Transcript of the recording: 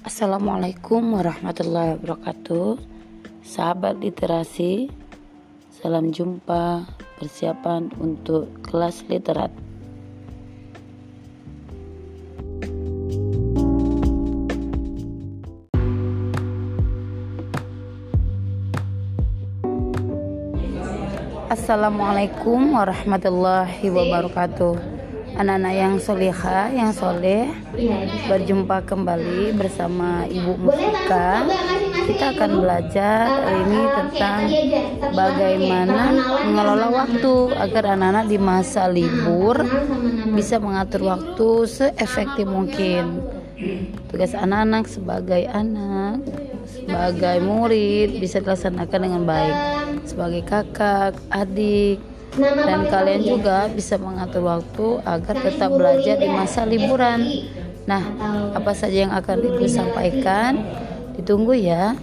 Assalamualaikum warahmatullahi wabarakatuh. Sahabat literasi Salam jumpa Persiapan untuk kelas literat. Assalamualaikum warahmatullahi wabarakatuh anak-anak yang soleha, yang soleh berjumpa kembali bersama Ibu Musika. Kita akan belajar ini tentang bagaimana mengelola waktu agar anak-anak di masa libur bisa mengatur waktu seefektif mungkin. Tugas anak-anak sebagai anak, sebagai murid bisa dilaksanakan dengan baik. Sebagai kakak, adik, dan kalian juga bisa mengatur waktu agar tetap belajar di masa liburan. Nah, apa saja yang akan Ibu sampaikan? Ditunggu ya.